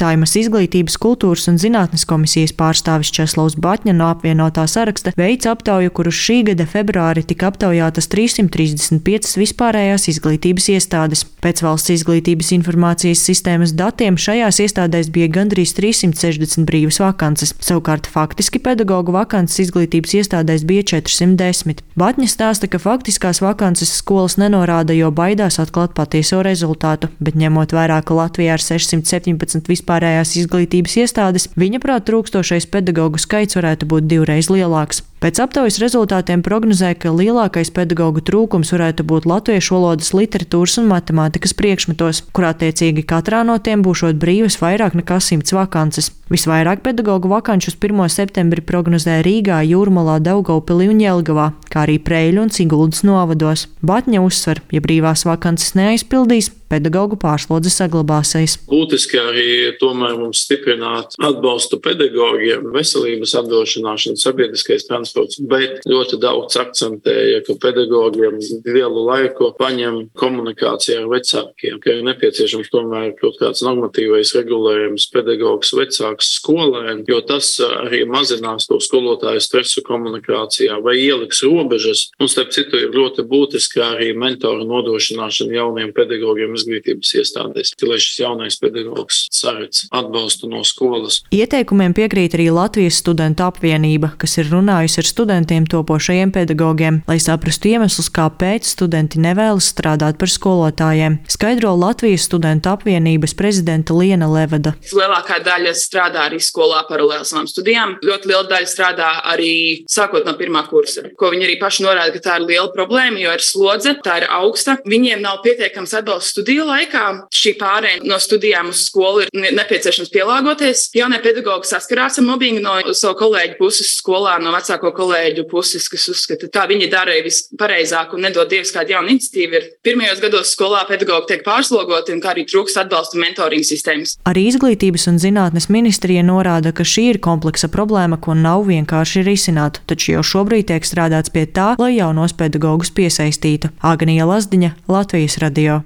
Saimas izglītības, kultūras un zinātnes komisijas pārstāvis Česlavs Batņa no apvienotā saraksta veids aptauju, kur uz šī gada februāri tika aptaujātas 335 vispārējās izglītības iestādes. Pēc valsts izglītības informācijas sistēmas datiem šajās iestādēs bija gandrīz 360 brīvas vakances. Savukārt faktiski pedagoģu vakances izglītības iestādēs bija 410. Batņa stāsta, ka faktiskās vakances skolas nenorāda, jo baidās atklāt patieso rezultātu, bet ņemot vērā, ka Latvijā ir 617 vispārējās izglītības iestādes, viņa prāt trūkstošais pedagoģu skaits varētu būt divreiz lielāks. Pēc aptaujas rezultātiem prognozēja, ka lielākais pedagoģu trūkums varētu būt latviešu valodas, literatūras un matemātikas priekšmetos, kur attiecīgi katrā no tiem būšot brīvas vairāk nekā simts vakances. Visvairāk pedagoģu vakančus 1. septembrī prognozēja Rīgā, Jūrmalā, Daugaupilī un Jelgavā, kā arī Preļu un Siguldas novados. Batņa uzsver, ja brīvās vakances neaizpildīs, pedagoģu pārslodze saglabāsies. Būtiski arī tomēr mums stiprināt atbalstu pedagogiem, veselības apdrošināšanu, sabiedriskais transports, bet ļoti daudz akcentēja, ka pedagogiem lielu laiku paņem komunikācija ar vecākiem, ka ir nepieciešams tomēr kaut kāds normatīvais regulējums pedagogs vecāks skolēn, jo tas arī mazinās to skolotāju stresu komunikācijā vai ieliks robežas. Un starp citu ir ļoti būtiski arī mentoru nodrošināšana jauniem pedagogiem izglītības iestādēs, lai šis jaunais pedagogs saredz atbalstu no skolas. Ieteikumiem piekrīt arī Latvijas studentu apvienība, kas ir runājusi ar studentiem topošajiem pedagogiem, lai saprastu iemeslus, kāpēc studenti nevēlas strādāt par skolotājiem. Skaidro Latvijas studentu apvienības prezidenta Liena Levada. Lielākā daļa strādā arī skolā paralēli savām studijām. Ļoti liela daļa strādā arī sākot no pirmā kursa, ko viņi arī paši norāda, ka tā ir liela problēma, jo ir slodze, tā ir augsta. Viņiem nav pietiekams atbalsts studiju laikā. Šī pārējai no studijām uz skolu ir nepieciešams pielāgoties. Jaunie pedagoģi saskarās ar mobbingu no savu kolēģu puses skolā, no vecāko kolēģu puses, kas uzskata, ka viņi darīja vispareizāk un nedod Dievs kādu jaunu iniciatīvu. Ir pirmajos gados skolā pedagoģi tiek pārslogoti un kā arī trūkst atbalsta mentoring sistēmas. Arī izglītības un zinātnes ministrija norāda, ka šī ir kompleksa problēma, ko nav vienkārši risināt, taču jau šobrīd tiek strādāts pie tā, lai jaunos pedagogus piesaistītu. Agnija Lazdiņa, Latvijas radio.